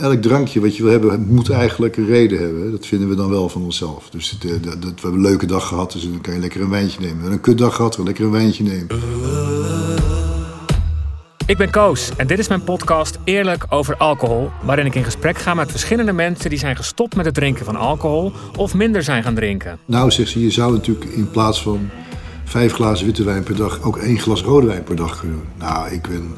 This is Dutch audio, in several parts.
Elk drankje wat je wil hebben, moet eigenlijk een reden hebben. Dat vinden we dan wel van onszelf. Dus het, eh, dat, dat we hebben een leuke dag gehad, dus dan kan je lekker een wijntje nemen. We hebben een kutdag gehad, we lekker een wijntje nemen. Ik ben Koos en dit is mijn podcast Eerlijk over alcohol, waarin ik in gesprek ga met verschillende mensen die zijn gestopt met het drinken van alcohol of minder zijn gaan drinken. Nou, zegt ze, je zou natuurlijk in plaats van vijf glazen witte wijn per dag ook één glas rode wijn per dag kunnen doen. Nou, ik ben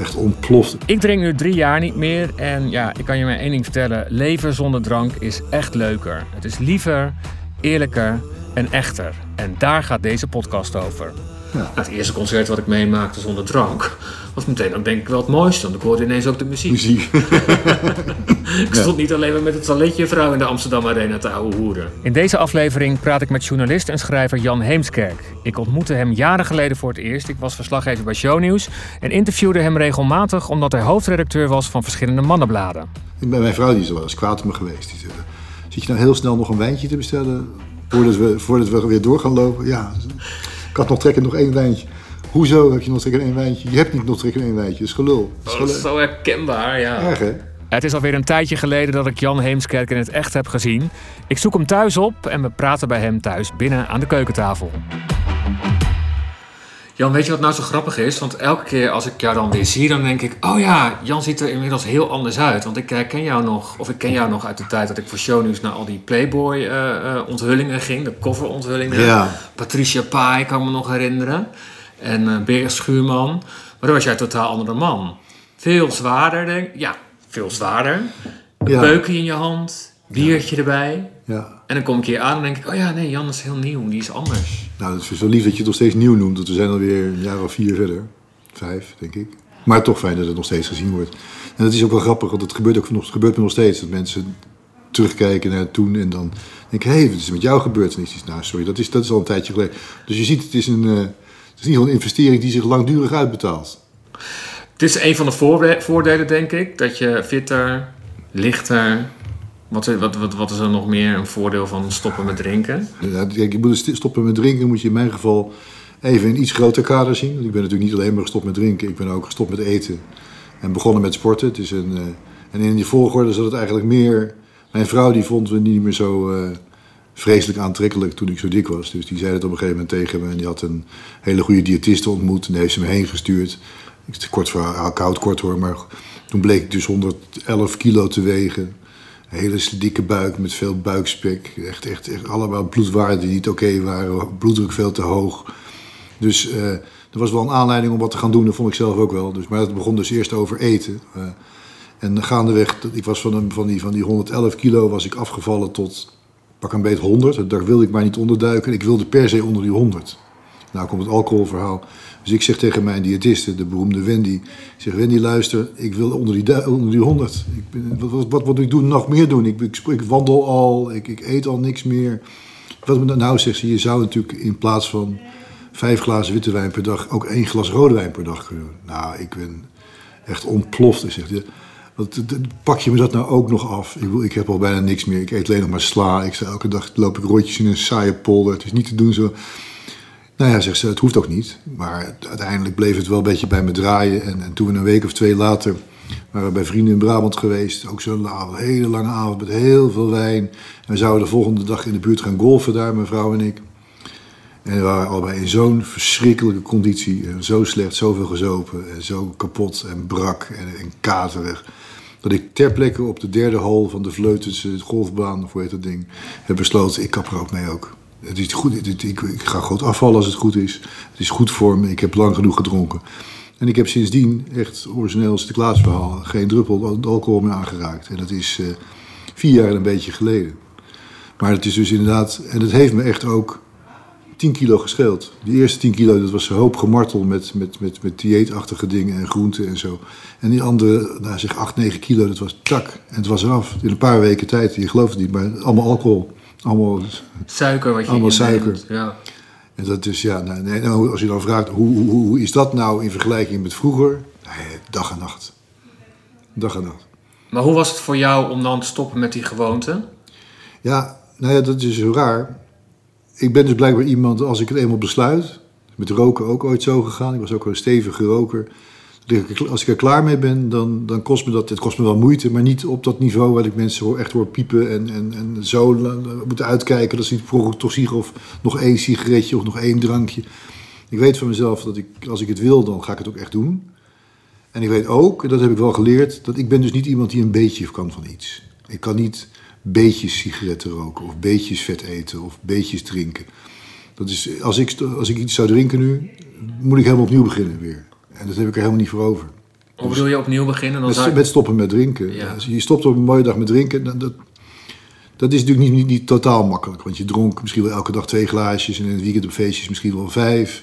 echt ontploft. Ik drink nu drie jaar niet meer en ja, ik kan je maar één ding vertellen: leven zonder drank is echt leuker. Het is liever, eerlijker en echter. En daar gaat deze podcast over. Ja. Het eerste concert wat ik meemaakte zonder drank was meteen dan denk ik wel het mooiste. Want ik hoorde ineens ook de muziek. Muziek. Ik stond niet alleen maar met het saletje vrouw in de Amsterdam Arena te ouwe hoeren. In deze aflevering praat ik met journalist en schrijver Jan Heemskerk. Ik ontmoette hem jaren geleden voor het eerst. Ik was verslaggever bij Shownieuws en interviewde hem regelmatig omdat hij hoofdredacteur was van verschillende mannenbladen. Ik ben mijn vrouw die is wel eens kwaad op me geweest. Die zei, zit je nou heel snel nog een wijntje te bestellen voordat we, voordat we weer door gaan lopen? Ja, ik had nog trekken nog één wijntje. Hoezo heb je nog trekken één wijntje? Je hebt niet nog trekken één wijntje, dat is gelul. Dat is Dat is gelul. zo herkenbaar, ja. Erg hè? Het is alweer een tijdje geleden dat ik Jan Heemskerk in het echt heb gezien. Ik zoek hem thuis op en we praten bij hem thuis binnen aan de keukentafel. Jan, weet je wat nou zo grappig is? Want elke keer als ik jou dan weer zie, dan denk ik... Oh ja, Jan ziet er inmiddels heel anders uit. Want ik ken jou nog, of ik ken jou nog uit de tijd dat ik voor Shownieuws naar al die Playboy-onthullingen ging. De cover-onthullingen. Ja. Patricia Pai kan ik me nog herinneren. En Berg Schuurman. Maar dan was jij een totaal andere man. Veel zwaarder, denk ik. Ja, veel zwaarder. Een Ja. peukje in je hand. Biertje erbij. Ja. En dan kom ik hier aan en denk ik... Oh ja, nee, Jan is heel nieuw. Die is anders. Nou, het is zo lief dat je het nog steeds nieuw noemt. Want we zijn alweer een jaar of vier verder. Vijf, denk ik. Maar toch fijn dat het nog steeds gezien wordt. En dat is ook wel grappig, want het gebeurt, ook nog, het gebeurt me nog steeds. Dat mensen terugkijken naar toen en dan denken... Hé, hey, wat is met jou gebeurd? En ik zeg, nou, sorry, dat is, dat is al een tijdje geleden. Dus je ziet, het is, een, eh, is niet een investering die zich langdurig uitbetaalt. Het is een van de voorde- voordelen, denk ik. Dat je fitter, lichter... Wat, wat, wat, wat is er nog meer een voordeel van stoppen met drinken? Ja, kijk, je moet st- stoppen met drinken, moet je in mijn geval even in iets groter kader zien. Want ik ben natuurlijk niet alleen maar gestopt met drinken, ik ben ook gestopt met eten. En begonnen met sporten. Het is een, eh, en in die volgorde zat het eigenlijk meer... Mijn vrouw die vond me niet meer zo eh, vreselijk aantrekkelijk toen ik zo dik was. Dus die zei het op een gegeven moment tegen me. En die had een hele goede diëtiste ontmoet en die heeft ze me heen gestuurd. Ik het kort verhaal, koud kort hoor, maar toen bleek ik dus 111 kilo te wegen. Een hele dikke buik met veel buikspek. Echt, echt, echt allemaal bloedwaarden die niet oké waren. Bloeddruk veel te hoog. Dus eh, er was wel een aanleiding om wat te gaan doen. Dat vond ik zelf ook wel. Dus, maar het begon dus eerst over eten. Eh, en gaandeweg, ik was van, van, die, van die 111 kilo was ik afgevallen tot pak een beet 100. Daar wilde ik maar niet onderduiken. Ik wilde per se onder die 100. Nou komt het alcoholverhaal. Dus ik zeg tegen mijn diëtiste, de beroemde Wendy. Zeg, Wendy luister, ik wil onder die, onder die 100. Ik ben, wat, wat, wat moet ik doen? Nog meer doen? Ik, ik, ik wandel al, ik, ik eet al niks meer. Wat me nou zegt ze, je zou natuurlijk in plaats van vijf glazen witte wijn per dag... ook één glas rode wijn per dag kunnen doen. Nou, ik ben echt ontploft. Ik zeg, pak je me dat nou ook nog af? Ik, ik heb al bijna niks meer. Ik eet alleen nog maar sla. Ik zei, elke dag loop ik rondjes in een saaie polder. Het is niet te doen zo. Nou ja, zegt ze, het hoeft ook niet. Maar uiteindelijk bleef het wel een beetje bij me draaien. En, en toen we een week of twee later waren we bij vrienden in Brabant geweest. Ook zo'n hele lange avond met heel veel wijn. En we zouden de volgende dag in de buurt gaan golfen daar, mijn vrouw en ik. En we waren allebei in zo'n verschrikkelijke conditie. Zo slecht, zoveel gezopen. En zo kapot en brak en, en katerig. Dat ik ter plekke op de derde hole van de Vleutense golfbaan, of hoe heet dat ding, heb besloten, ik kap er ook mee ook. Het is goed, ik, ik ga goed afvallen als het goed is. Het is goed voor me, ik heb lang genoeg gedronken. En ik heb sindsdien, echt origineel Sinterklaas verhaal, geen druppel al- alcohol meer aangeraakt. En dat is eh, vier jaar en een beetje geleden. Maar het is dus inderdaad, en het heeft me echt ook 10 kilo gescheeld. Die eerste 10 kilo, dat was een hoop gemartel met, met, met, met dieetachtige dingen en groenten en zo. En die andere, nou zeg 8, 9 kilo, dat was tak. En het was eraf. In een paar weken tijd, je gelooft het niet, maar allemaal alcohol. Allemaal, Suiker wat je Allemaal suiker. Ja. en dat is, ja, nou, nee, nou, als je dan vraagt, hoe, hoe, hoe is dat nou in vergelijking met vroeger? Nee, dag en nacht. Dag en nacht. Maar hoe was het voor jou om dan te stoppen met die gewoonte? Ja, nou ja, dat is zo raar. Ik ben dus blijkbaar iemand, als ik het eenmaal besluit, met roken ook ooit zo gegaan. Ik was ook een stevige roker. Als ik er klaar mee ben, dan, dan kost me dat, het kost me wel moeite, maar niet op dat niveau waar ik mensen echt hoor piepen en, en, en zo moeten uitkijken dat ze niet vroeger toch zien of nog één sigaretje of nog één drankje. Ik weet van mezelf dat ik, als ik het wil, dan ga ik het ook echt doen. En ik weet ook, en dat heb ik wel geleerd, dat ik ben dus niet iemand die een beetje kan van iets. Ik kan niet beetjes sigaretten roken of beetjes vet eten of beetjes drinken. Dat is, als, ik, als ik iets zou drinken nu, moet ik helemaal opnieuw beginnen weer. En dat heb ik er helemaal niet voor over. Hoe bedoel je opnieuw beginnen? Dan met, met stoppen met drinken. Als je stopt op een mooie dag met drinken, dan, dat, dat is natuurlijk niet, niet, niet, totaal makkelijk. Want je dronk misschien wel elke dag twee glaasjes en in het weekend op feestjes misschien wel vijf.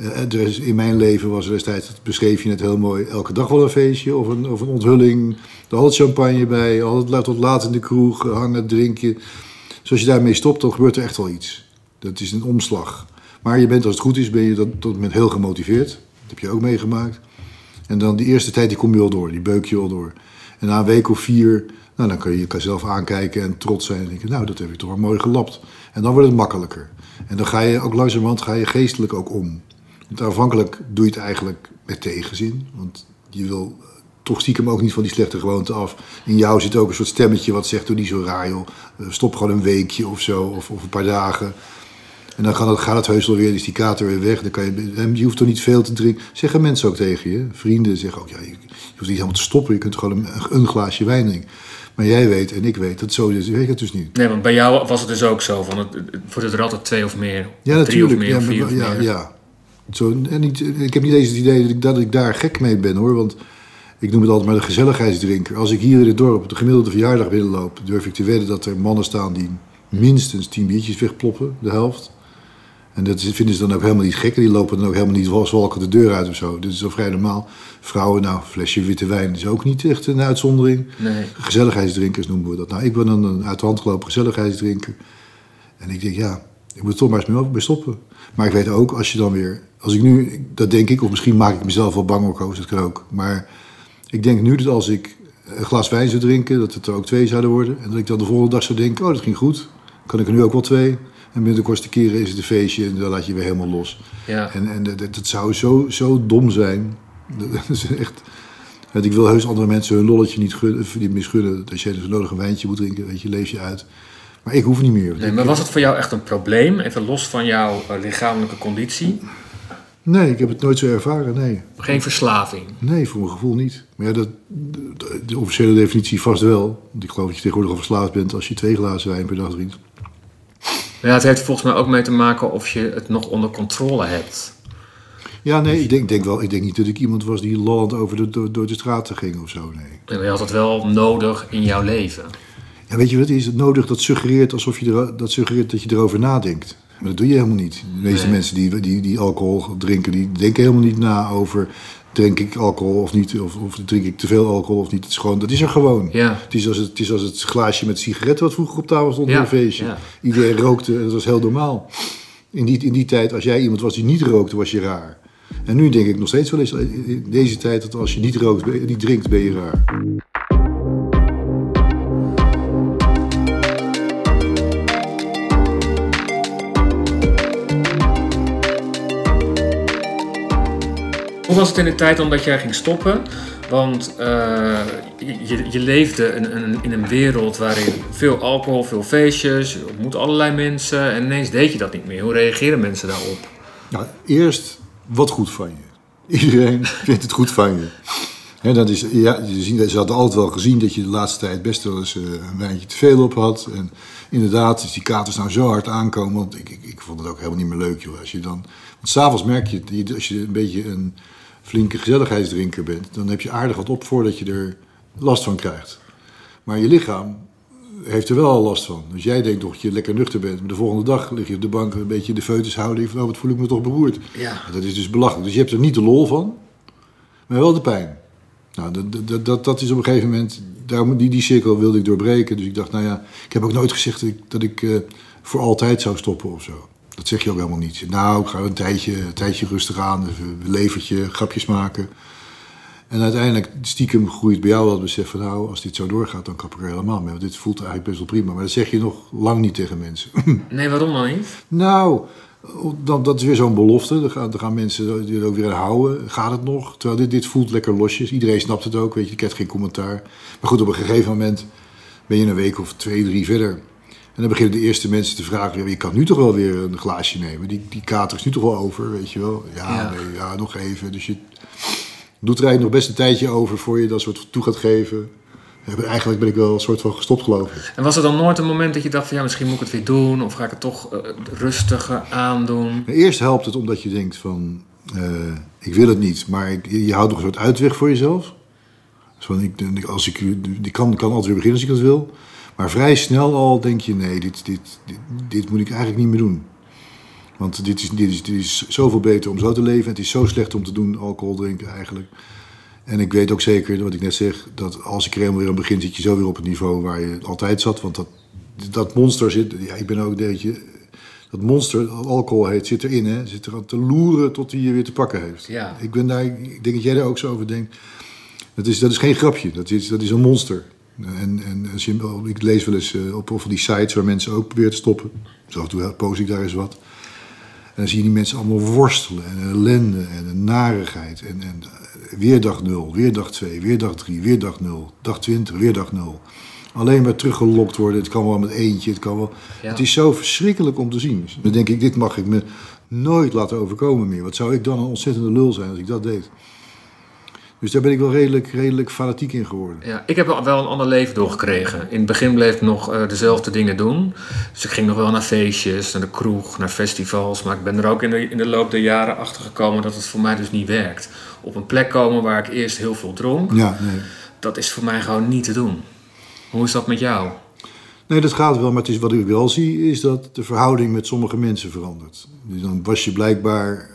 Uh, in mijn leven was er destijds, dat beschreef je net heel mooi, elke dag wel een feestje of een, of een onthulling. Er altijd champagne bij, altijd tot laat in de kroeg, hangen, drinken. Dus als je daarmee stopt, dan gebeurt er echt wel iets. Dat is een omslag. Maar je bent, als het goed is, ben je tot moment heel gemotiveerd. Dat heb je ook meegemaakt. En dan die eerste tijd, die kom je al door, die beuk je al door. En na een week of vier, nou, dan kun je jezelf aankijken en trots zijn. En denken, nou, dat heb ik toch wel mooi gelapt. En dan wordt het makkelijker. En dan ga je ook langzamerhand ga je geestelijk ook om. Want aanvankelijk doe je het eigenlijk met tegenzin. Want je wil toch stiekem ook niet van die slechte gewoonte af. In jou zit ook een soort stemmetje wat zegt, doe niet zo raar joh. Stop gewoon een weekje of zo, of, of een paar dagen. En dan gaat het, gaat het heus wel weer, is die kater weer weg. Dan kan je, je hoeft toch niet veel te drinken. Zeggen mensen ook tegen je. Vrienden zeggen ook, ja, je, hoeft niet helemaal te stoppen. Je kunt gewoon een, een glaasje wijn drinken. Maar jij weet en ik weet dat zo is. Weet het dus niet. Nee, want bij jou was het dus ook zo. Van het, wordt het er altijd twee of meer? Ja, natuurlijk. Of meer, ja, vier of ja, meer. ja. Zo, en niet, ik heb niet eens het idee dat ik, dat ik daar gek mee ben hoor. Want ik noem het altijd maar de gezelligheidsdrinker. Als ik hier in het dorp op de gemiddelde verjaardag binnenloop, durf ik te wedden dat er mannen staan die minstens tien biertjes wegploppen, de helft. En dat vinden ze dan ook helemaal niet gek. Die lopen dan ook helemaal niet zwalken de deur uit of zo. Dit is zo vrij normaal. Vrouwen, nou, flesje witte wijn is ook niet echt een uitzondering. Nee. Gezelligheidsdrinkers noemen we dat. Nou, ik ben dan een uit de hand gelopen gezelligheidsdrinker. En ik denk, ja, ik moet er toch maar eens mee stoppen. Maar ik weet ook, als je dan weer... Als ik nu, dat denk ik, of misschien maak ik mezelf wel bang ook, dat kan ook. Maar ik denk nu dat als ik een glas wijn zou drinken, dat het er ook twee zouden worden. En dat ik dan de volgende dag zou denken, oh, dat ging goed. Kan ik er nu ook wel twee. En binnen de kortste keren is het een feestje en dan laat je weer helemaal los. Ja. En, en dat, dat zou zo, zo dom zijn. Dat is echt... Ik wil heus andere mensen hun lolletje niet, gunnen, niet misgunnen. Als je dus nodig een wijntje moet drinken, weet je, leef je uit. Maar ik hoef niet meer. Nee, maar was het voor jou echt een probleem? Even los van jouw eh, lichamelijke conditie? Nee, ik heb het nooit zo ervaren, nee. Geen verslaving? Nee, voor mijn gevoel niet. Maar ja, dat, de, officiële definitie vast wel. Want ik geloof dat je tegenwoordig al verslaafd bent als je twee glazen wijn per dag drinkt. Ja, het heeft volgens mij ook mee te maken of je het nog onder controle hebt. Ja, nee, ik denk, denk wel. Ik denk niet dat ik iemand was die lallend over de, door, door de straten ging of zo. Nee. Je had het wel nodig in jouw leven. Ja, weet je wat is? Het nodig dat suggereert alsof je er, dat suggereert dat je erover nadenkt. Maar dat doe je helemaal niet. De meeste mensen die, die, die alcohol drinken, die denken helemaal niet na over drink ik alcohol of niet, of, of drink ik te veel alcohol of niet. Het is gewoon, dat is er gewoon. Ja. Het, is als het, het is als het glaasje met sigaretten wat vroeger op tafel stond ja. een feestje. Ja. Iedereen rookte en dat was heel normaal. In die, in die tijd, als jij iemand was die niet rookte, was je raar. En nu denk ik nog steeds wel eens, in deze tijd, dat als je niet rookt, niet drinkt, ben je raar. Hoe was het in de tijd omdat jij ging stoppen? Want uh, je, je leefde in, in, een wereld waarin veel alcohol, veel feestjes, je ontmoet allerlei mensen en ineens deed je dat niet meer. Hoe reageren mensen daarop? Nou, eerst wat goed van je. Iedereen vindt het goed van je. He, dat is, ja, ze hadden altijd wel gezien dat je de laatste tijd best wel eens uh, een wijntje te veel op had. En inderdaad, dus die katers nou zo hard aankomen, want ik, ik, ik, vond het ook helemaal niet meer leuk. Joh. Als je dan, want s'avonds merk je, als je een beetje een flinke gezelligheidsdrinker bent, dan heb je aardig wat op voordat je er last van krijgt. Maar je lichaam heeft er wel al last van. Dus jij denkt toch dat je lekker nuchter bent. Maar de volgende dag lig je op de bank een beetje de foetus houden. Van, oh, wat voel ik me toch beroerd. Ja. Dat is dus belachelijk. Dus je hebt er niet de lol van, maar wel de pijn. Nou, dat, dat, dat, dat is op een gegeven moment, daar, die, die cirkel wilde ik doorbreken. Dus ik dacht, nou ja, ik heb ook nooit gezegd dat ik, dat ik uh, voor altijd zou stoppen of zo. Dat zeg je ook helemaal niet. Nou, ik ga een tijdje, een tijdje rustig aan, een levertje, grapjes maken. En uiteindelijk, stiekem groeit bij jou wel het besef van... nou, als dit zo doorgaat, dan kap ik er helemaal mee. Want dit voelt eigenlijk best wel prima. Maar dat zeg je nog lang niet tegen mensen. Nee, waarom dan niet? Nou, Dan, dat is weer zo'n belofte. Dan gaan, dan gaan mensen die er ook weer aan houden. Gaat het nog? Terwijl dit, dit voelt lekker losjes. Iedereen snapt het ook, weet je. Ik heb geen commentaar. Maar goed, op een gegeven moment ben je een week of twee, drie verder. En dan beginnen de eerste mensen te vragen: je kan nu toch wel weer een glaasje nemen? Die, die kater is nu toch wel over, weet je wel? Ja, ja. Nee, ja nog even. Dus je doet er eigenlijk nog best een tijdje over voor je dat soort toe gaat geven. Eigenlijk ben ik wel een soort van gestopt, geloof ik. En was er dan nooit een moment dat je dacht van ja, misschien moet ik het weer doen of ga ik het toch uh, rustiger aandoen? Eerst helpt het omdat je denkt van uh, ik wil het niet, maar ik, je houdt nog een soort uitweg voor jezelf. Dus van, ik, als ik, die kan, kan altijd weer beginnen als ik dat wil. Maar vrij snel al denk je nee, dit, dit, dit, dit moet ik eigenlijk niet meer doen. Want dit is, dit, is, dit is zoveel beter om zo te leven. Het is zo slecht om te doen alcohol drinken eigenlijk. En ik weet ook zeker, wat ik net zeg, dat als ik er helemaal weer aan begin, zit je zo weer op het niveau waar je altijd zat. Want dat, dat monster zit, ja, ik ben ook, weet je, dat monster, alcohol heet, zit erin, hè. Zit er aan te loeren tot hij je weer te pakken heeft. Ja. Ik, ben daar, ik denk dat jij daar ook zo over denkt. Dat is, dat is geen grapje, dat is, dat is een monster. En, en als je, ik lees wel eens uh, op, op die sites waar mensen ook proberen te stoppen. Zo toe post ik daar eens wat. En dan zie je die mensen allemaal worstelen en ellende en narigheid. En, en weer dag 0, weer dag 2, weer dag 3, weer dag 0, dag 20, weer dag 0. Alleen maar teruggelokt worden. Het kan wel met eentje. Het, kan wel... Ja. het is zo verschrikkelijk om te zien. Dus dan denk ik, dit mag ik me nooit laten overkomen meer. Wat zou ik dan een ontzettende lul zijn als ik dat deed? Dus daar ben ik wel redelijk, redelijk fanatiek in geworden. Ja, ik heb wel een ander leven doorgekregen. In het begin bleef ik nog uh, dezelfde dingen doen. Dus ik ging nog wel naar feestjes, naar de kroeg, naar festivals. Maar ik ben er ook in de, in de loop der jaren achter gekomen dat het voor mij dus niet werkt. Op een plek komen waar ik eerst heel veel dronk, ja, nee. dat is voor mij gewoon niet te doen. Hoe is dat met jou? Nee, dat gaat wel, maar het is, wat ik wel zie is dat de verhouding met sommige mensen verandert. Dus dan was je blijkbaar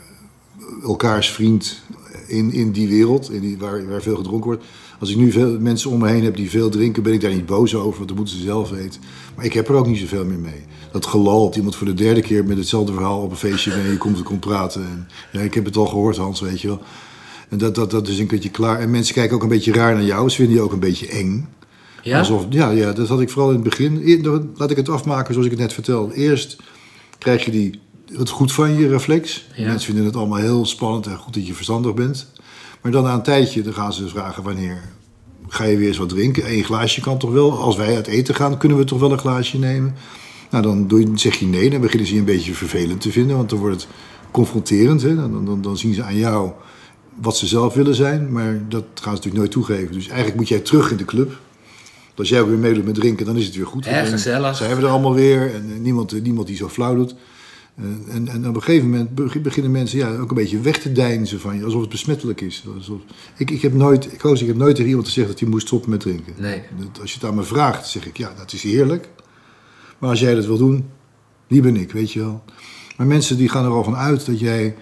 elkaars vriend in, in die wereld, in die, waar, waar veel gedronken wordt. Als ik nu veel mensen om me heen heb die veel drinken, ben ik daar niet boos over, want dat moeten ze zelf weten. Maar ik heb er ook niet zoveel meer mee. Dat gelal, dat iemand voor de derde keer met hetzelfde verhaal op een feestje mee je komt, komt praten. En, ja, ik heb het al gehoord, Hans, weet je wel. En dat, dat, dat is een beetje klaar. En mensen kijken ook een beetje raar naar jou. Ze vinden je ook een beetje eng. Ja? Alsof, ja, ja, dat had ik vooral in het begin. Laat ik het afmaken zoals ik het net vertelde. Eerst krijg je die, het goed van je reflex. Ja. Mensen vinden het allemaal heel spannend en goed dat je verstandig bent. Maar dan na een tijdje dan gaan ze vragen wanneer ga je weer eens wat drinken. Eén glaasje kan toch wel. Als wij uit eten gaan, kunnen we toch wel een glaasje nemen. Nou, dan doe je, zeg je nee. Dan beginnen ze je een beetje vervelend te vinden. Want dan wordt het confronterend. Hè? Dan, dan, dan zien ze aan jou wat ze zelf willen zijn, maar dat gaan ze natuurlijk nooit toegeven. Dus eigenlijk moet jij terug in de club. Als jij ook weer meedoet met drinken, dan is het weer goed. Erg gezellig. Ze hebben er allemaal weer en niemand, niemand die zo flauw doet. En, en, en, op een gegeven moment beginnen mensen ja, ook een beetje weg te deinzen van je, alsof het besmettelijk is. Alsof, ik, ik heb nooit, ik, ik heb nooit tegen iemand gezegd dat hij moest stoppen met drinken. Nee. Als je het aan me vraagt, zeg ik ja, dat is heerlijk. Maar als jij dat wil doen, die ben ik, weet je wel. Maar mensen die gaan er al van uit dat jij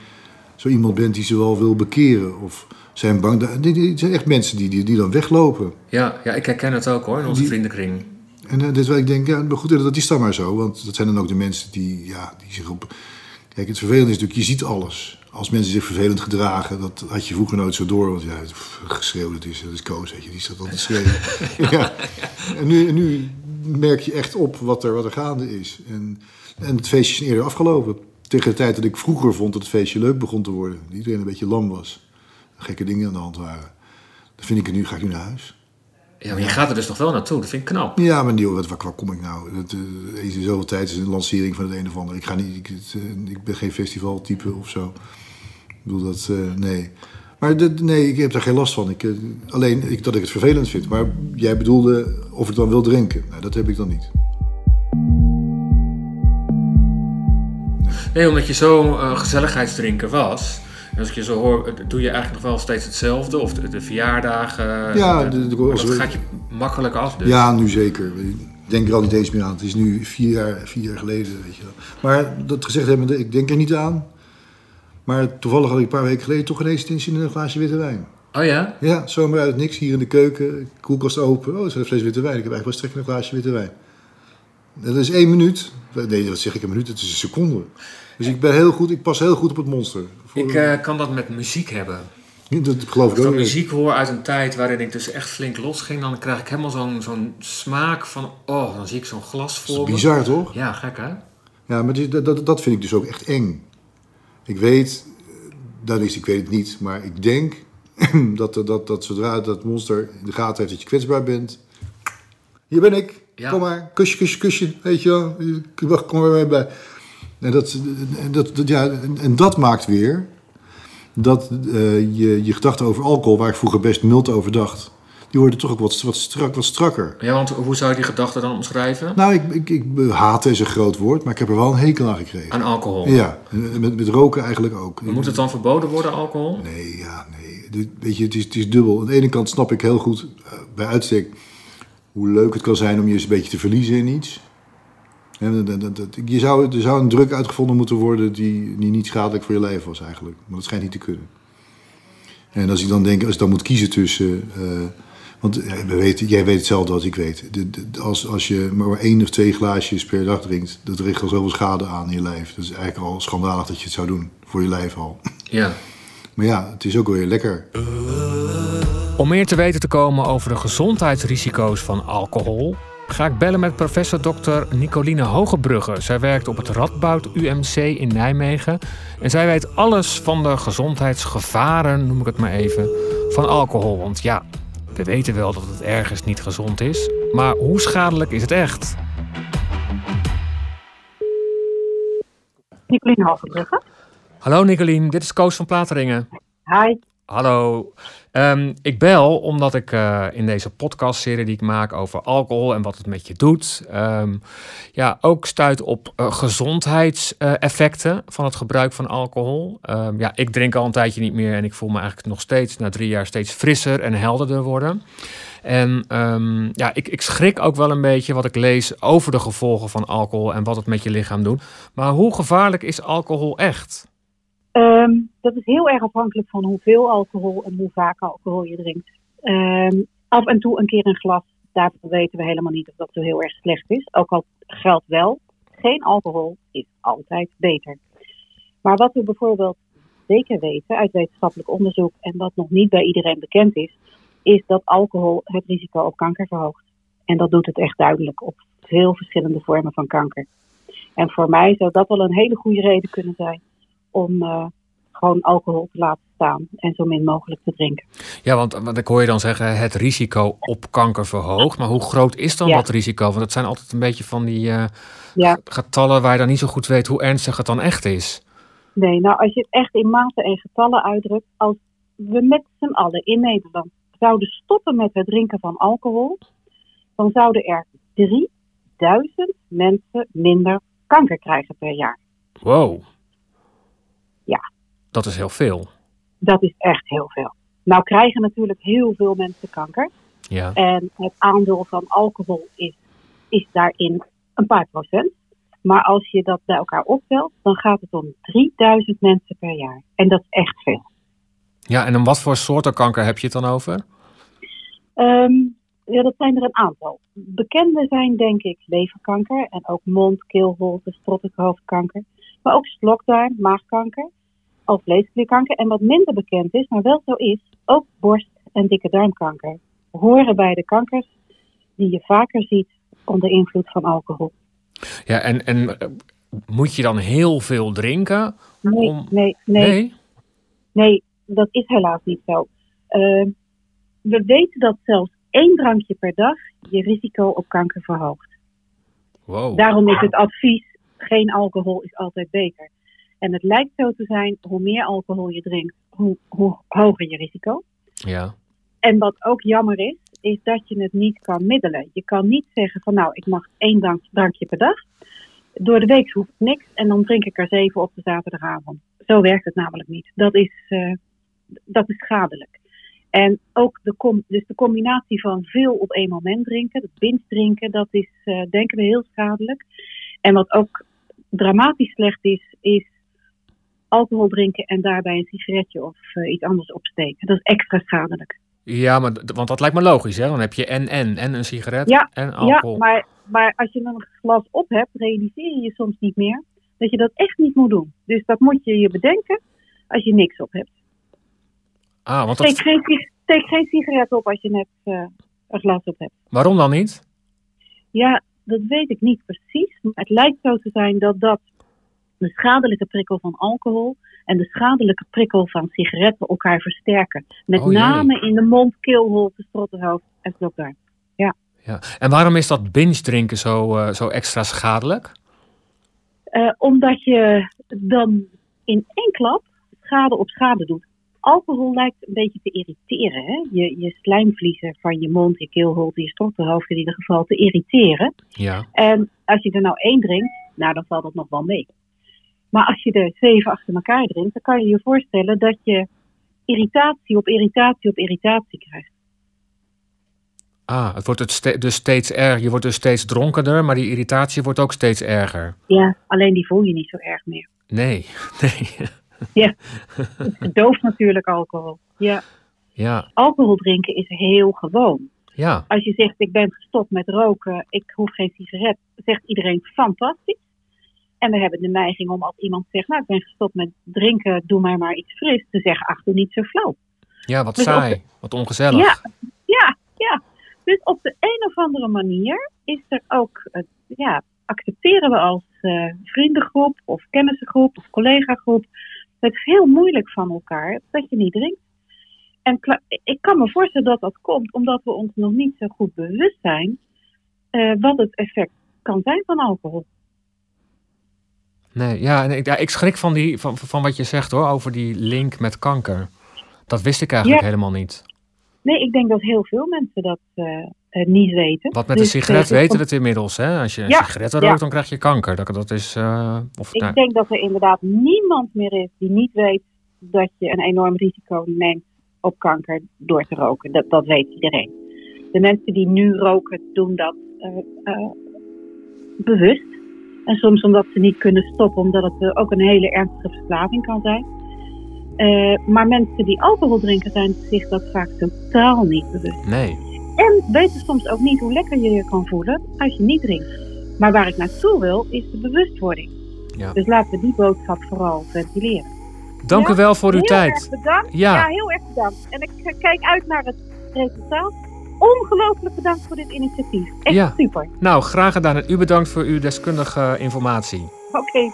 zo iemand bent die ze wel wil bekeren. Of zijn bang. Het zijn echt mensen die, die, die dan weglopen. Ja, ja, ik herken het ook hoor, in onze die, vriendenkring. En uh, dus ik denk, ja, maar goed, dat is dan maar zo. Want dat zijn dan ook de mensen die, ja, die zich op... Kijk, het vervelende is natuurlijk, je ziet alles. Als mensen zich vervelend gedragen, dat had je vroeger nooit zo door. Want ja, het geschreeuw, dat is, dat is Koos, weet je, die staat altijd te schreeuwen. ja. En nu, en nu merk je echt op wat er, wat er gaande is. En, en het feestje is eerder afgelopen tegen de tijd dat ik vroeger vond dat het feestje leuk begon te worden. Dat iedereen een beetje lam was. Gekke dingen aan de hand waren. Dan vind ik het nu, ga ik nu naar huis. Ja, maar je gaat er dus nog wel naartoe. Dat vind ik knap. Ja, maar nieuw, wat, waar, waar, kom ik nou? Het, is zoveel tijd is een lancering van het een of ander. Ik, ga niet, ik, het, uh, ik ben geen festivaltype of zo. Ik bedoel dat, uh, nee. Maar de, nee, ik heb daar geen last van. Ik, alleen ik, dat ik het vervelend vind. Maar jij bedoelde of ik dan wil drinken. Nou, dat heb ik dan niet. Nee, omdat je zo uh, gezelligheidsdrinker was. En als ik je zo hoor, doe je eigenlijk nog wel steeds hetzelfde? Of de, de verjaardagen? Ja, de, de, dat gaat je makkelijk af dus. Ja, nu zeker. Ik denk er al niet eens meer aan. Het is nu vier jaar, vier jaar geleden, weet je wel. Maar dat gezegd hebben, ik denk er niet aan. Maar toevallig had ik een paar weken geleden toch ineens zin in een glaasje witte wijn. Oh ja? Ja, zomaar uit niks. Hier in de keuken, koelkast open. Oh, er een fles witte wijn. Ik heb eigenlijk wel strek een glaasje witte wijn. Dat is één minuut. Nee, wat zeg ik een minuut? Het is een seconde. Dus ik ben heel goed, ik pas heel goed op het monster. Voor... Ik uh, kan dat met muziek hebben. Dat geloof ik Als ik muziek hoor uit een tijd waarin ik dus echt flink losging, dan krijg ik helemaal zo'n zo'n smaak van, oh, dan zie ik zo'n glas voor Dat is bizar toch? Ja, gek hè? Ja, maar dat, dat, dat vind ik dus ook echt eng. Ik weet, dat is, ik weet het niet, maar ik denk dat, dat, dat zodra dat monster in de gaten heeft dat je kwetsbaar bent. Hier ben ik, kom maar, kusje, kusje, kusje, weet je wel. Kom er bij. En dat, dat, dat, ja, en dat maakt weer dat uh, je, je gedachten over alcohol, waar ik vroeger best mild over dacht, die worden toch ook wat, wat, strak, wat strakker. Ja, want hoe zou je die gedachten dan omschrijven? Nou, ik, ik, ik, haten is een groot woord, maar ik heb er wel een hekel aan gekregen. Aan alcohol? Ja, met, met roken eigenlijk ook. Maar moet het dan verboden worden, alcohol? Nee, ja, nee. Weet je, het is, het is dubbel. Aan de ene kant snap ik heel goed, uh, bij uitstek, hoe leuk het kan zijn om je eens een beetje te verliezen in iets. Je zou, er zou een druk uitgevonden moeten worden die, die niet schadelijk voor je leven was eigenlijk. Maar dat schijnt niet te kunnen. En als ik dan denk, als ik dan moet kiezen tussen... Uh, want we weten, jij weet hetzelfde als ik weet. als, als je maar één of twee glaasjes per dag drinkt, dat richt al zoveel schade aan in je lijf. Dat is eigenlijk al schandalig dat je het zou doen voor je lijf al. Ja. Maar ja, het is ook weer lekker. Om meer te weten te komen over de gezondheidsrisico's van alcohol, ga ik bellen met professor Dr. Nicoline Hogebrugge. Zij werkt op het Radboud UMC in Nijmegen. En zij weet alles van de gezondheidsgevaren, noem ik het maar even, van alcohol. Want ja, we weten wel dat het ergens niet gezond is. Maar hoe schadelijk is het echt? Nicoline Hogebrugge. Hallo Nicoline, dit is Koos van Plateringen. Hi. Hallo. Um, ik bel omdat ik uh, in deze podcastserie die ik maak over alcohol en wat het met je doet, um, ja, ook stuit op uh, gezondheidseffecten van het gebruik van alcohol. Um, ja, ik drink al een tijdje niet meer en ik voel me eigenlijk nog steeds na drie jaar steeds frisser en helderder worden. En ja, ik, ik schrik ook wel een beetje wat ik lees over de gevolgen van alcohol en wat het met je lichaam doet. Maar hoe gevaarlijk is alcohol echt? Um, dat is heel erg afhankelijk van hoeveel alcohol en hoe vaak alcohol je drinkt. Um, af en toe een keer een glas, daarvan weten we helemaal niet of dat zo heel erg slecht is. Ook al geldt wel, geen alcohol is altijd beter. Maar wat we bijvoorbeeld zeker weten uit wetenschappelijk onderzoek en wat nog niet bij iedereen bekend is, is dat alcohol het risico op kanker verhoogt. En dat doet het echt duidelijk op veel verschillende vormen van kanker. En voor mij zou dat wel een hele goede reden kunnen zijn om uh, gewoon alcohol te laten staan en zo min mogelijk te drinken. Ja, want, want ik hoor je dan zeggen het risico op kanker verhoogt. Maar hoe groot is dan dat risico? Want het zijn altijd een beetje van die uh, ja. getallen waar je dan niet zo goed weet hoe ernstig het dan echt is. Nee, nou als je het echt in maten en getallen uitdrukt, als we met z'n allen in Nederland zouden stoppen met het drinken van alcohol, dan zouden er 3000 mensen minder kanker krijgen per jaar. Wow. Ja. Dat is heel veel. Dat is echt heel veel. Nou krijgen natuurlijk heel veel mensen kanker. Ja. En het aandeel van alcohol is, is daarin een paar procent. Maar als je dat bij elkaar optelt, dan gaat het om 3000 mensen per jaar. En dat is echt veel. Ja, en om wat voor soorten kanker heb je het dan over? Um, ja, dat zijn er een aantal. Bekende zijn denk ik leverkanker en ook mond, keelholte, strottenhoofdkanker. Maar ook slokdarm, maagkanker of vleesklierkanker. En wat minder bekend is, maar wel zo is, ook borst- en dikke darmkanker. Horen bij de kankers die je vaker ziet onder invloed van alcohol. Ja, en, en eh, moet je dan heel veel drinken? Nee, om... nee, nee, nee, nee. dat is helaas niet zo. Uh, we weten dat zelfs één drankje per dag je risico op kanker verhoogt. Wow. Daarom is het advies geen alcohol is altijd beter. En het lijkt zo te zijn, hoe meer alcohol je drinkt, hoe, hoe hoger je risico. Ja. En wat ook jammer is, is dat je het niet kan middelen. Je kan niet zeggen van nou, ik mag één drankje per dag. Door de week hoeft niks en dan drink ik er zeven op de zaterdagavond. Zo werkt het namelijk niet. Dat is, uh, dat is schadelijk. En ook de, com dus de combinatie van veel op één moment drinken, het binge drinken, dat is uh, denken we heel schadelijk. En wat ook dramatisch slecht is, is alcohol drinken en daarbij een sigaretje of uh, iets anders opsteken. Dat is extra schadelijk. Ja, maar, want dat lijkt me logisch, hè? Dan heb je en, en, en een sigaret ja, en alcohol. Ja, maar, maar als je een glas op hebt, realiseer je je soms niet meer dat je dat echt niet moet doen. Dus dat moet je je bedenken als je niks op hebt. Ah, want dat... steek, geen, steek geen sigaret op als je net uh, een glas op hebt. Waarom dan niet? Ja, dat weet ik niet precies. Maar het lijkt zo te zijn dat dat de schadelijke prikkel van alcohol en de schadelijke prikkel van sigaretten elkaar versterken. Met Oh, name in de mond, keelholte, strottenhoofd en slokdarm. Ja. En waarom is dat binge drinken zo, eh, zo extra schadelijk? Eh, omdat je dan in één klap schade op schade doet. Alcohol lijkt een beetje te irriteren. Hè? Je, je slijmvliezen van je mond, je keelholte, je strottenhoofd in ieder geval te irriteren. Ja. En als je er nou één drinkt, nou dan valt dat nog wel mee. Maar als je er zeven achter elkaar drinkt, dan kan je je voorstellen dat je irritatie op irritatie op irritatie krijgt. Ah, het wordt het ste- dus steeds erger. Je wordt dus steeds dronkener, maar die irritatie wordt ook steeds erger. Ja, alleen die voel je niet zo erg meer. Nee, nee. Het verdooft natuurlijk alcohol. Ja, Ja, alcohol drinken is heel gewoon. ja, Als je zegt, ik ben gestopt met roken, ik hoef geen sigaret, zegt iedereen fantastisch. En we hebben de neiging om als iemand zegt, nou ik ben gestopt met drinken, doe mij maar iets fris, te zeggen, ach doe niet zo flauw. ja, wat Dus saai, wat ongezellig. Ja, ja, ja. Dus op de een of andere manier is er ook, eh, ja, accepteren we als eh, vriendengroep of kennissengroep of collegagroep het heel moeilijk van elkaar dat je niet drinkt. En ik kan me voorstellen dat dat komt omdat we ons nog niet zo goed bewust zijn eh, wat het effect kan zijn van alcohol. Nee, ja, en ik, ja, ik schrik van, die, van, van wat je zegt hoor, over die link met kanker. Dat wist ik eigenlijk Ja. helemaal niet. Nee, ik denk dat heel veel mensen dat eh, eh, niet weten. Wat met een Dus, sigaret eh, weten ik- het inmiddels. Hè? Als je een Ja, sigaret ja. rookt, dan krijg je kanker. Dat, dat is, eh, of, Ik nou, denk dat er inderdaad niemand meer is die niet weet dat je een enorm risico neemt op kanker door te roken. Dat, dat weet iedereen. De mensen die nu roken, doen dat bewust. En soms omdat ze niet kunnen stoppen, omdat het ook een hele ernstige verslaving kan zijn. Maar mensen die alcohol drinken, zijn zich dat vaak totaal niet bewust. nee. En weten soms ook niet hoe lekker je je kan voelen als je niet drinkt. Maar waar ik naartoe wil, is de bewustwording. Ja. Dus laten we die boodschap vooral ventileren. Dank Ja, u wel voor uw heel tijd. erg bedankt. Ja. Ja, heel erg bedankt. En ik kijk uit naar het resultaat. Ongelooflijk bedankt voor dit initiatief. Echt Ja. super. nou graag gedaan. En u bedankt voor uw deskundige informatie. Oké.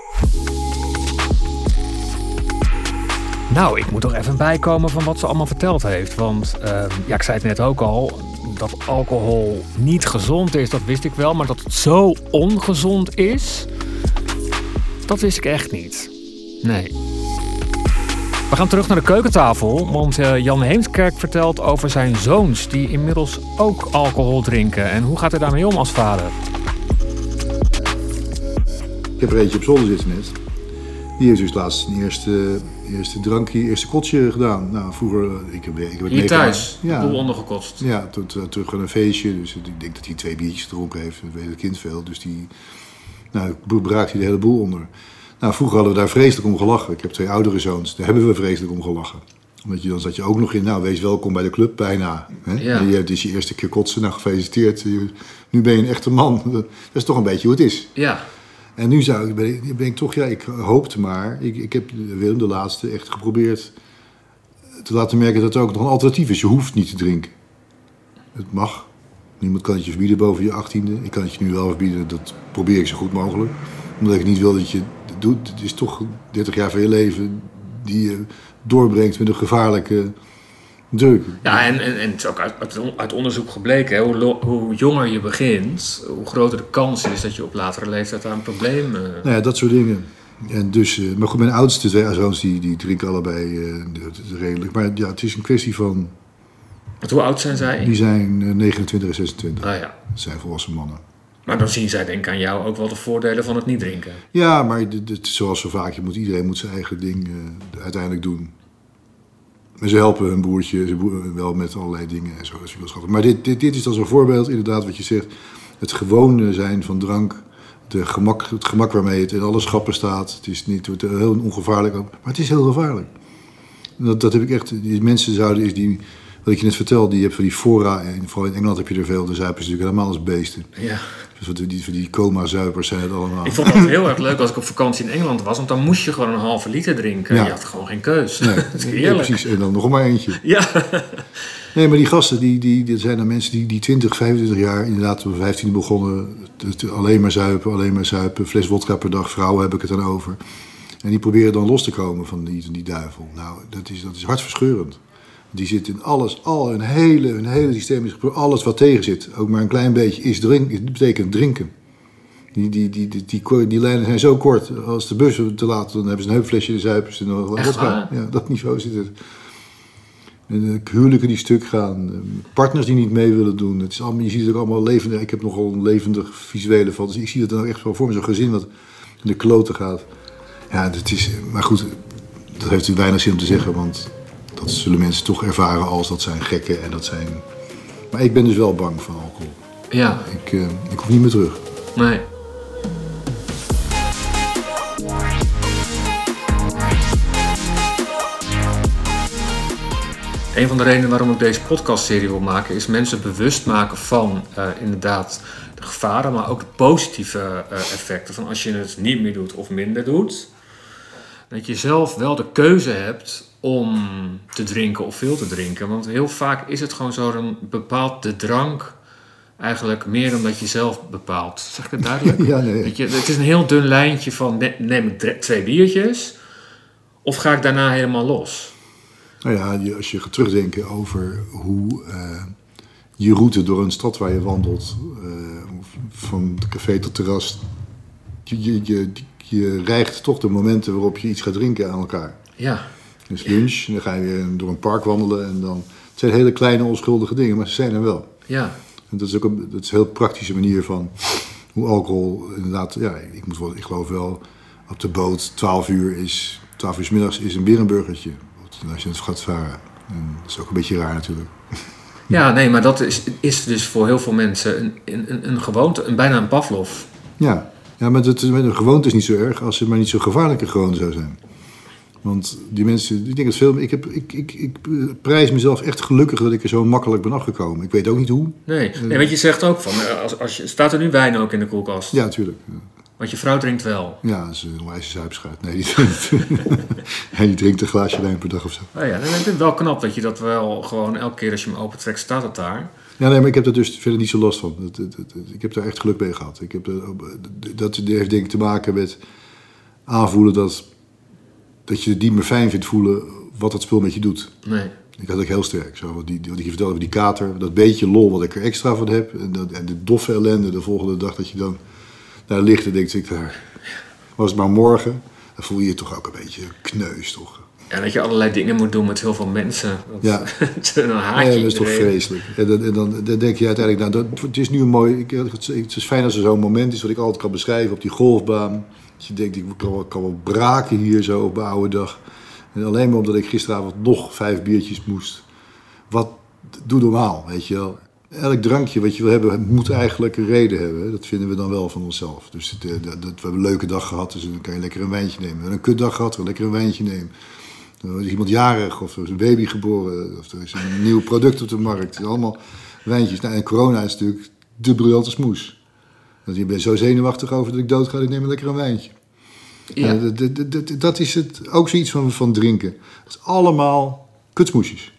Nou, ik moet toch even bijkomen van wat ze allemaal verteld heeft. Want ehm, ja, ik zei het net ook al. Dat alcohol niet gezond is, dat wist ik wel. Maar dat het zo ongezond is, dat wist ik echt niet. Nee. We gaan terug naar de keukentafel. Want eh, Jan Heemskerk vertelt over zijn zoons. die inmiddels ook alcohol drinken. En hoe gaat hij daarmee om als vader? Ik heb er eentje op zolder zitten net. Die heeft dus laatst een eerste, eerste drankje, eerste kotje gedaan. Nou, vroeger, eh, ik heb, ik heb Hier thuis, Ja. boel ondergekotst. Ja, tot, eh, terug aan een feestje. Dus ik denk dat hij twee biertjes gedronken heeft. Dat weet het kind veel. Dus die nou, braakt hij de hele boel onder. Nou, vroeger hadden we daar vreselijk om gelachen. Ik heb twee oudere zoons. Daar hebben we vreselijk om gelachen. Omdat je dan zat je ook nog in, nou, wees welkom bij de club, bijna. Hè? Ja. Je hebt dus je eerste keer kotsen. Nou, gefeliciteerd. Nu ben je een echte man. Dat is toch een beetje hoe het is. Ja, En nu zou ik, ben, ik, toch, ja, ik hoopte maar. Ik, ik heb Willem, de laatste, echt geprobeerd te laten merken dat er ook nog een alternatief is. Je hoeft niet te drinken. Het mag. Niemand kan het je verbieden boven je achttiende. Ik kan het je nu wel verbieden, dat probeer ik zo goed mogelijk. Omdat ik niet wil dat je het doet. Het is toch 30 jaar van je leven die je doorbrengt met een gevaarlijke Ja, en, en, en het is ook uit, onderzoek gebleken, hè, hoe, hoe jonger je begint, hoe groter de kans is dat je op latere leeftijd aan een probleem. eh, Nou ja, dat soort dingen. En dus, eh, maar goed, mijn oudste twee zoons die, die drinken allebei eh, redelijk. Maar ja, het is een kwestie van Want hoe oud zijn zij? Die zijn eh, 29 en 26. Ah ja. Dat zijn volwassen mannen. Maar dan zien zij denk ik aan jou ook wel de voordelen van het niet drinken. Ja, maar dit- dit- zoals zo vaak, je moet, iedereen moet zijn eigen ding eh, uiteindelijk doen. Ze helpen hun broertje ze wel met allerlei dingen en zo. Schattig. Maar dit, dit, dit is dan zo'n voorbeeld, inderdaad, wat je zegt. Het gewone zijn van drank. De gemak, het gemak waarmee het in alle schappen staat. Het is niet het is heel ongevaarlijk, maar het is heel gevaarlijk. Dat, dat heb ik echt. Die mensen zouden, is die, wat ik je net vertelde, die heb van die fora. En vooral in Engeland heb je er veel. De zuipers natuurlijk helemaal als beesten. Ja. Dus die, van die coma-zuipers zijn het allemaal. Ik vond het altijd heel erg leuk als ik op vakantie in Engeland was, want dan moest je gewoon een halve liter drinken. Ja. Je had gewoon geen keus. Nee, dat is nee, heerlijk. precies. En dan nog maar eentje. Ja. Nee, maar die gasten, die, die, die zijn dan mensen die, die 20, 25 jaar inderdaad op 15 begonnen het, alleen maar zuipen, alleen maar zuipen. Fles wodka per dag, vrouwen heb ik het dan over. En die proberen dan los te komen van die, die duivel. Nou, dat is, dat is hartverscheurend. Die zit in alles, al een hele, een hele systeem is alles wat tegen zit. Ook maar een klein beetje is drinken, dat betekent drinken. Die, die, die, die, die, die, lijnen zijn zo kort. Als de bus te laat, dan hebben ze een heupflesje de zuipen ze nog wat Ja, dat niveau zit het. En huwelijken die stuk gaan, eh, partners die niet mee willen doen. Het is allemaal, je ziet het ook allemaal levendig. Ik heb nogal een levendig visuele van. Dus ik zie het dan echt wel voor me, zo'n gezin wat in de kloten gaat. Ja, dat is, maar goed, dat heeft natuurlijk weinig zin om te zeggen, want dat zullen mensen toch ervaren als dat zijn gekken en dat zijn. Maar ik ben dus wel bang van alcohol. Ja. Ik, uh, ik hoef niet meer terug. Nee. Een van de redenen waarom ik deze podcastserie wil maken, is mensen bewust maken van uh, inderdaad de gevaren, maar ook de positieve uh, effecten van als je het niet meer doet of minder doet. Dat je zelf wel de keuze hebt om te drinken of veel te drinken. Want heel vaak is het gewoon zo, bepaalt de drank eigenlijk meer dan dat je zelf bepaalt. Zeg ik het duidelijk? Ja, nee. Dat je, het is een heel dun lijntje van neem ik twee biertjes of ga ik daarna helemaal los? Nou ja, als je gaat terugdenken over hoe uh, je route door een stad waar je wandelt, uh, van café tot terras, je, je, je, je rijgt toch de momenten waarop je iets gaat drinken aan elkaar. Ja. Dus lunch, en dan ga je door een park wandelen en dan... Het zijn hele kleine onschuldige dingen, maar ze zijn er wel. Ja. En dat is ook een, dat is een heel praktische manier van hoe alcohol inderdaad... Ja, ik, moet wel, ik geloof wel, op de boot 12 uur is... 12 uur s middags is een berenburgertje. Als je het gaat varen. En dat is ook een beetje raar natuurlijk. Ja, nee, maar dat is, is dus voor heel veel mensen een, een, een gewoonte, een, bijna een Pavlov. Ja, ja maar het, een gewoonte is niet zo erg als het maar niet zo gevaarlijke gewoonte zou zijn. Want die mensen, ik denk dat veel. Ik, heb, ik, ik, ik prijs mezelf echt gelukkig dat ik er zo makkelijk ben afgekomen. Ik weet ook niet hoe. Nee, nee want je zegt ook van. Eh, als, als je, staat er nu wijn ook in de koelkast? Ja, natuurlijk. Want je vrouw drinkt wel. Ja, dat is een wijze zuipschuit. Nee, die drinkt, die drinkt een glaasje wijn per dag of zo. Oh ja, dan is het wel knap dat je dat wel gewoon elke keer als je hem opentrekt, staat het daar. Ja, nee, maar ik heb er dus verder niet zo last van. Ik heb daar echt geluk mee gehad. Ik heb dat heeft denk ik te maken met aanvoelen dat dat je het niet meer fijn vindt voelen wat dat spul met je doet. Nee. Ik had ook heel sterk. Zo, wat, die, wat je vertelde over die kater, dat beetje lol wat ik er extra van heb. En, dat, en de doffe ellende de volgende dag dat je dan daar ligt en denkt, ik daar was het maar morgen. Dan voel je je toch ook een beetje kneus, toch? Ja, dat je allerlei dingen moet doen met heel veel mensen. Dat, ja. ja, dat is toch vreselijk. En dan, en dan, dan, denk je uiteindelijk, nou, dat, het is nu een mooi... Ik, het is fijn als er zo'n moment is wat ik altijd kan beschrijven op die golfbaan. Dat je denkt, ik kan wel, braken hier zo op de oude dag. En alleen maar omdat ik gisteravond nog vijf biertjes moest. Wat, doe normaal, weet je wel. Elk drankje wat je wil hebben, moet eigenlijk een reden hebben. Dat vinden we dan wel van onszelf. Dus het, dat, we hebben een leuke dag gehad, dus dan kan je lekker een wijntje nemen. We hebben een kutdag gehad, we lekker een wijntje nemen. Er is iemand jarig, of er is een baby geboren, of er is een nieuw product op de markt. Allemaal wijntjes. Nou, en corona is natuurlijk de briljante smoes. Want je bent zo zenuwachtig over dat ik dood ga, ik neem lekker een wijntje. Ja. dat, dat, dat, is het, ook zoiets van, van drinken. Het is allemaal kutsmoesjes.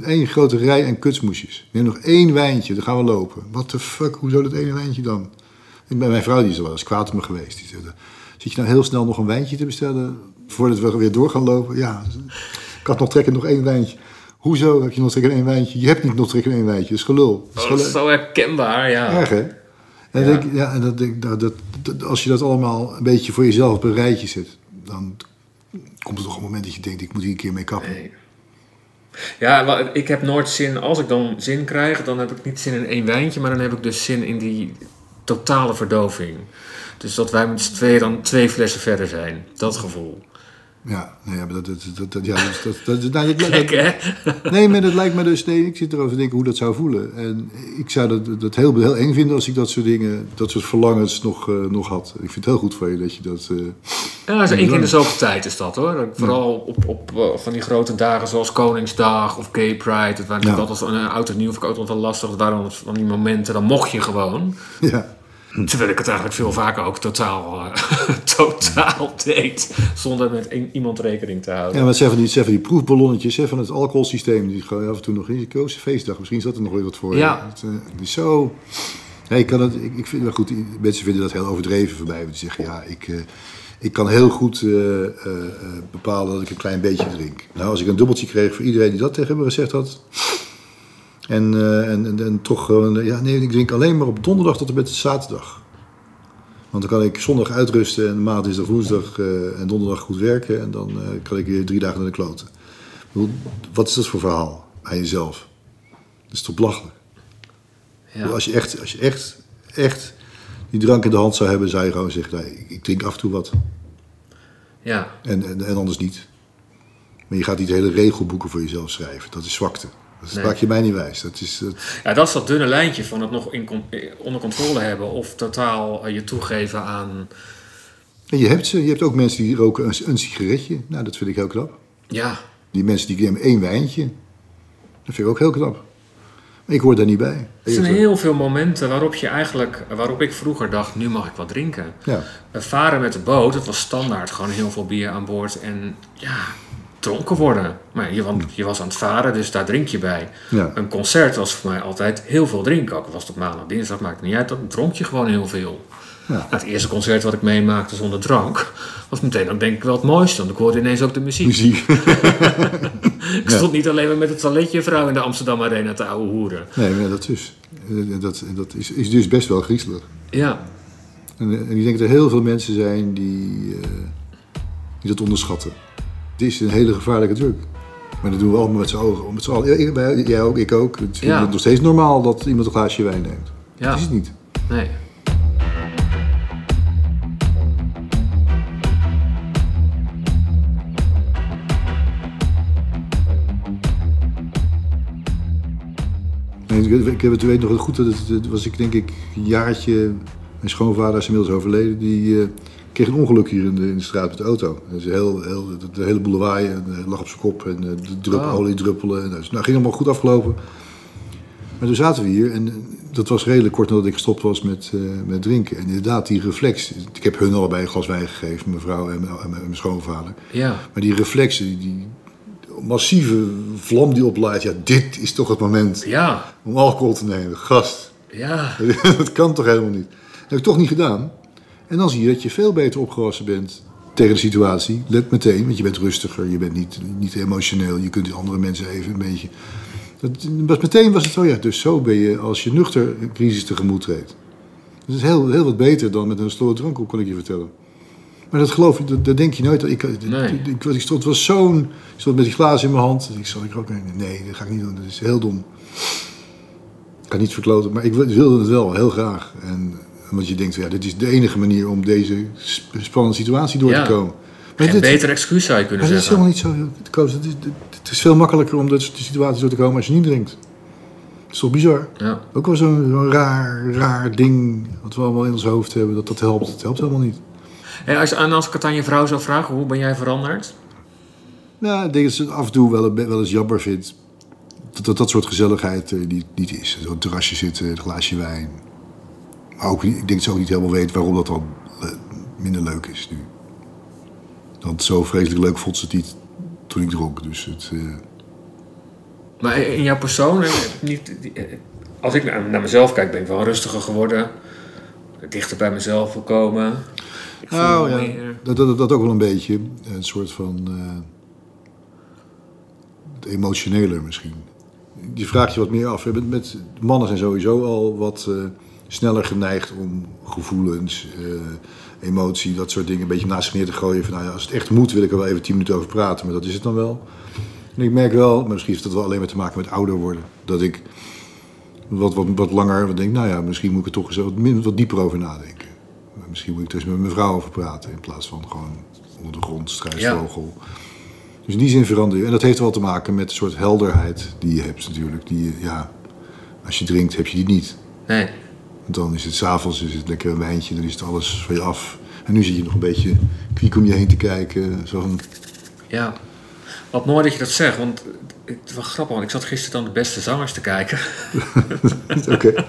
Eén grote rij en kutsmoesjes. Neem nog één wijntje, dan gaan we lopen. What the fuck, hoezo dat ene wijntje dan? Ik ben mijn vrouw die is wel eens kwaad op me geweest. Die zei, zit je nou heel snel nog een wijntje te bestellen voordat we weer door gaan lopen? Ja, ik had nog trekken nog één wijntje. Hoezo heb je nog trekken één wijntje? Je hebt niet nog trekken één wijntje, dat is gelul. Dat is, zo herkenbaar, ja. Erg hè? En, ja. Denk, ja, en dat, dat, dat, dat, als je dat allemaal een beetje voor jezelf op een rijtje zet, dan komt er toch een moment dat je denkt, ik moet hier een keer mee kappen. Nee. Ja, ik heb nooit zin, als ik dan zin krijg, dan heb ik niet zin in één wijntje, maar dan heb ik dus zin in die totale verdoving. Dus dat wij met z'n tweeën dan twee flessen verder zijn. Dat gevoel. Ja, nee, maar dat, dat, dat, ja, dat, dat, dat, nou, dat, Nee, maar dat lijkt me dus... Nee, ik zit erover te denken hoe dat zou voelen. En ik zou dat, dat heel, heel eng vinden als ik dat soort dingen... dat soort verlangens nog, uh, nog had. Ik vind het heel goed voor je dat je dat... Uh, ja, dat één keer in de zoveel tijd is dat hoor. Vooral op, op uh, van die grote dagen zoals Koningsdag of Gay Pride. Het waren ja. altijd een oud en nieuw of ik ook wel lastig. Het waren van die momenten, dan mocht je gewoon. Ja. Terwijl ik het eigenlijk veel vaker ook totaal, uh, totaal deed. Zonder met een, iemand rekening te houden. Ja, maar zeggen die, zeggen die proefballonnetjes van het alcoholsysteem. Die gewoon af en toe nog in. Je feestdag. Misschien zat er nog weer wat voor. Ja. Het, uh, is zo... Ja, ik kan het, ik, ik vind goed, mensen vinden dat heel overdreven voorbij. Want die zeggen, ja, ik, uh, ik kan heel goed uh, uh, bepalen dat ik een klein beetje drink. Nou, als ik een dubbeltje kreeg voor iedereen die dat tegen me gezegd had. En, en, en, en, toch gewoon, ja, nee, ik drink alleen maar op donderdag tot en met zaterdag. Want dan kan ik zondag uitrusten en maandag is de woensdag en donderdag goed werken. En dan kan ik weer drie dagen naar de kloten. Wat is dat voor verhaal aan jezelf? Dat is toch belachelijk? Ja. Als je echt, als je echt, echt die drank in de hand zou hebben, zou je gewoon zeggen: nee, ik drink af en toe wat. Ja. En, en, en anders niet. Maar je gaat niet hele regelboeken voor jezelf schrijven. Dat is zwakte. Dat maak je mij niet wijs. Dat is, dat... Ja, dat is dat dunne lijntje van het nog in, onder controle hebben of totaal je toegeven aan. En je hebt ze. Je hebt ook mensen die roken een, een sigaretje. Nou, dat vind ik heel knap. Ja. Die mensen die nemen één wijntje. Dat vind ik ook heel knap. Maar ik hoor daar niet bij. Er zijn heel veel momenten waarop je eigenlijk, waarop ik vroeger dacht, nu mag ik wat drinken. Ja. We varen met de boot, het was standaard, gewoon heel veel bier aan boord en ja, dronken worden. Maar je, want je was aan het varen, dus daar drink je bij. Ja. Een concert was voor mij altijd heel veel drinken. Ook was het op maandag, dinsdag, maakt niet uit, dan dronk je gewoon heel veel. Ja. Nou, het eerste concert wat ik meemaakte zonder drank, was meteen ook denk ik wel het mooiste. Want ik hoorde ineens ook de muziek. Muziek. ik stond niet alleen maar met het toiletje vrouw in de Amsterdam Arena te ouwe hoeren. Nee, maar dat is. Dat, dat is, is dus best wel griezelig. Ja. En, en ik denk dat er heel veel mensen zijn die, uh, die dat onderschatten. Het is een hele gevaarlijke druk. Maar dat doen we allemaal met z'n ogen. Met allen. Jij ook, ik ook. Het is nog steeds normaal dat iemand een glaasje wijn neemt. Ja. Dat is het niet. Nee. Ik, ik weet nog goed dat het, was ik denk ik een jaartje. Mijn schoonvader is inmiddels overleden. Die uh, kreeg een ongeluk hier in de, in de straat met de auto. Dus heel, heel, de, hele lawaai en uh, lag op zijn kop en uh, de oh. olie druppelen. En, dus, nou, ging allemaal goed afgelopen. Maar toen zaten we hier en dat was redelijk kort nadat ik gestopt was met, met drinken. En inderdaad, die reflex. Ik heb hun allebei een glas wijn gegeven, mijn vrouw en mijn, en mijn schoonvader. Ja. Maar die reflexen, die, die massieve vlam die oplaait. Ja, dit is toch het moment ja. om alcohol te nemen. Gast. Ja. dat kan toch helemaal niet. Dat heb ik toch niet gedaan. En dan zie je dat je veel beter opgewassen bent tegen de situatie. Let meteen, want je bent rustiger, je bent niet, niet emotioneel. Je kunt die andere mensen even een beetje... Dat, meteen was het zo, ja, dus zo ben je als je nuchter een crisis tegemoet treedt. Dat is heel, heel wat beter dan met een stolle drank op, kan ik je vertellen. Maar dat geloof je, dat, dat denk je nooit. Ik, nee. ik, ik, stond, was zo'n. Ik stond met die glazen in mijn hand. Ik zat ik ook. Nee, dat ga ik niet doen. Dat is heel dom. Ik kan niet verkloten, maar ik wilde het wel heel graag. En omdat je denkt, ja, dit is de enige manier om deze spannende situatie door ja. te komen. Maar een beter excuus zou je kunnen maar zeggen. Dat is helemaal niet zo. Het is, het is veel makkelijker om de situatie door te komen als je niet drinkt. Dat is toch bizar? Ja. Ook wel zo'n zo raar, raar ding wat we allemaal in ons hoofd hebben, dat dat helpt. Het helpt helemaal niet. En als, en als ik het aan je vrouw zou vragen, hoe ben jij veranderd? Nou, ik denk dat ze het af en toe wel, wel eens jammer vindt. Dat dat, dat soort gezelligheid uh, niet, niet is. Zo'n terrasje zitten, een glaasje wijn. Maar ook, ik denk dat ze ook niet helemaal weet waarom dat dan uh, minder leuk is nu. Want zo vreselijk leuk vond ze het niet toen ik dronk. Dus het, uh... Maar in jouw persoon, niet, als ik naar mezelf kijk, ben ik wel rustiger geworden. Dichter bij mezelf gekomen. Nou ja, dat, dat, dat ook wel een beetje. Een soort van. Uh, emotioneler misschien. Je vraagt je wat meer af. Met, met mannen zijn sowieso al wat uh, sneller geneigd om gevoelens, uh, emotie, dat soort dingen een beetje naast zich neer te gooien. Van, nou ja, als het echt moet, wil ik er wel even tien minuten over praten, maar dat is het dan wel. En ik merk wel, maar misschien heeft dat wel alleen maar te maken met ouder worden, dat ik wat, wat, wat langer denk, nou ja, misschien moet ik er toch eens wat, wat dieper over nadenken. Misschien moet ik er eens met mijn vrouw over praten in plaats van gewoon onder de grond, struisvogel. Ja. Dus in die zin verander je. En dat heeft wel te maken met een soort helderheid die je hebt natuurlijk. Die, ja, als je drinkt heb je die niet. Nee. Dan is het s'avonds, is het lekker een wijntje, dan is het alles van je af. En nu zit je nog een beetje kwiek om je heen te kijken. Zo van... Ja, wat mooi dat je dat zegt, want het wel grappig, want ik zat gisteren dan de beste zangers te kijken. Oké. Okay.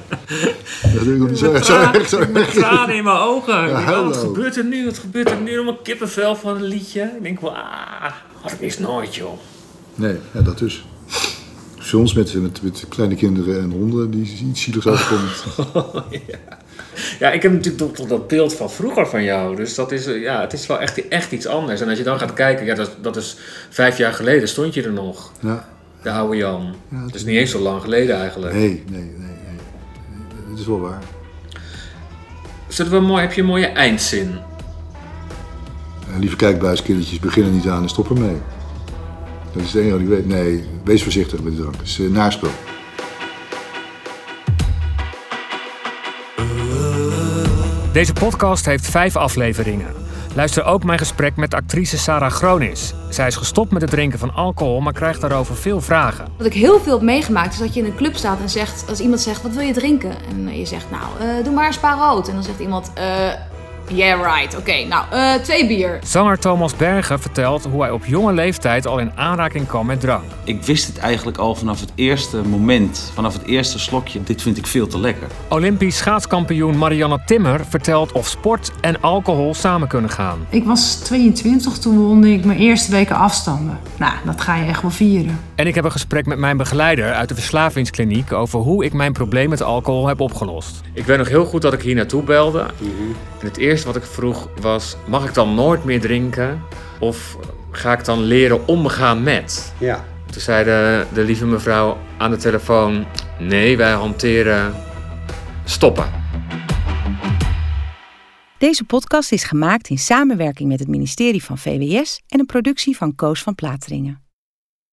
Dat doe ik op zo, zo erg, Met tranen in mijn ogen. Ja, wat gebeurt er nu? Wat gebeurt er nu? Om een kippenvel van een liedje. Ik denk wel, ah, had ik eens nooit, joh. Nee, ja, dat dus. Films met, met, met kleine kinderen en honden die iets zieligs uitkomen. ja. ja, ik heb natuurlijk toch dat beeld van vroeger van jou. Dus dat is, ja, het is wel echt, echt iets anders. En als je dan gaat kijken, ja, dat, dat is vijf jaar geleden stond je er nog. Ja. De oude Jan. Ja, dat is niet eens zo lang geleden eigenlijk. Nee, nee, nee. nee. Dat is wel waar. Zullen we mooi, heb je een mooie eindzin? lieve kijkbuiskindertjes, beginnen niet aan en stop ermee. Dat is het enige wat ik weet. Nee, wees voorzichtig met de drank. Het is uh, naspel. Deze podcast heeft vijf afleveringen. Luister ook mijn gesprek met actrice Sarah Gronis. Zij is gestopt met het drinken van alcohol, maar krijgt daarover veel vragen. Wat ik heel veel heb meegemaakt is dat je in een club staat en zegt, als iemand zegt, wat wil je drinken? En je zegt, nou, uh, doe maar een spa rood. En dan zegt iemand, uh, Yeah, right. Oké, nou, uh, twee bier. Zanger Thomas Bergen vertelt hoe hij op jonge leeftijd al in aanraking kwam met drank. Ik wist het eigenlijk al vanaf het eerste moment, vanaf het eerste slokje. Dit vind ik veel te lekker. Olympisch schaatskampioen Marianne Timmer vertelt of sport en alcohol samen kunnen gaan. Ik was 22, toen won ik mijn eerste weken afstanden. Nou, dat ga je echt wel vieren. En ik heb een gesprek met mijn begeleider uit de verslavingskliniek over hoe ik mijn probleem met alcohol heb opgelost. Ik weet nog heel goed dat ik hier naartoe belde. Mhm. En het eerste wat ik vroeg was: mag ik dan nooit meer drinken? Of ga ik dan leren omgaan met? Ja. Toen zei de, de lieve mevrouw aan de telefoon: nee, wij hanteren stoppen. Deze podcast is gemaakt in samenwerking met het ministerie van VWS en een productie van Koos van Plateringen.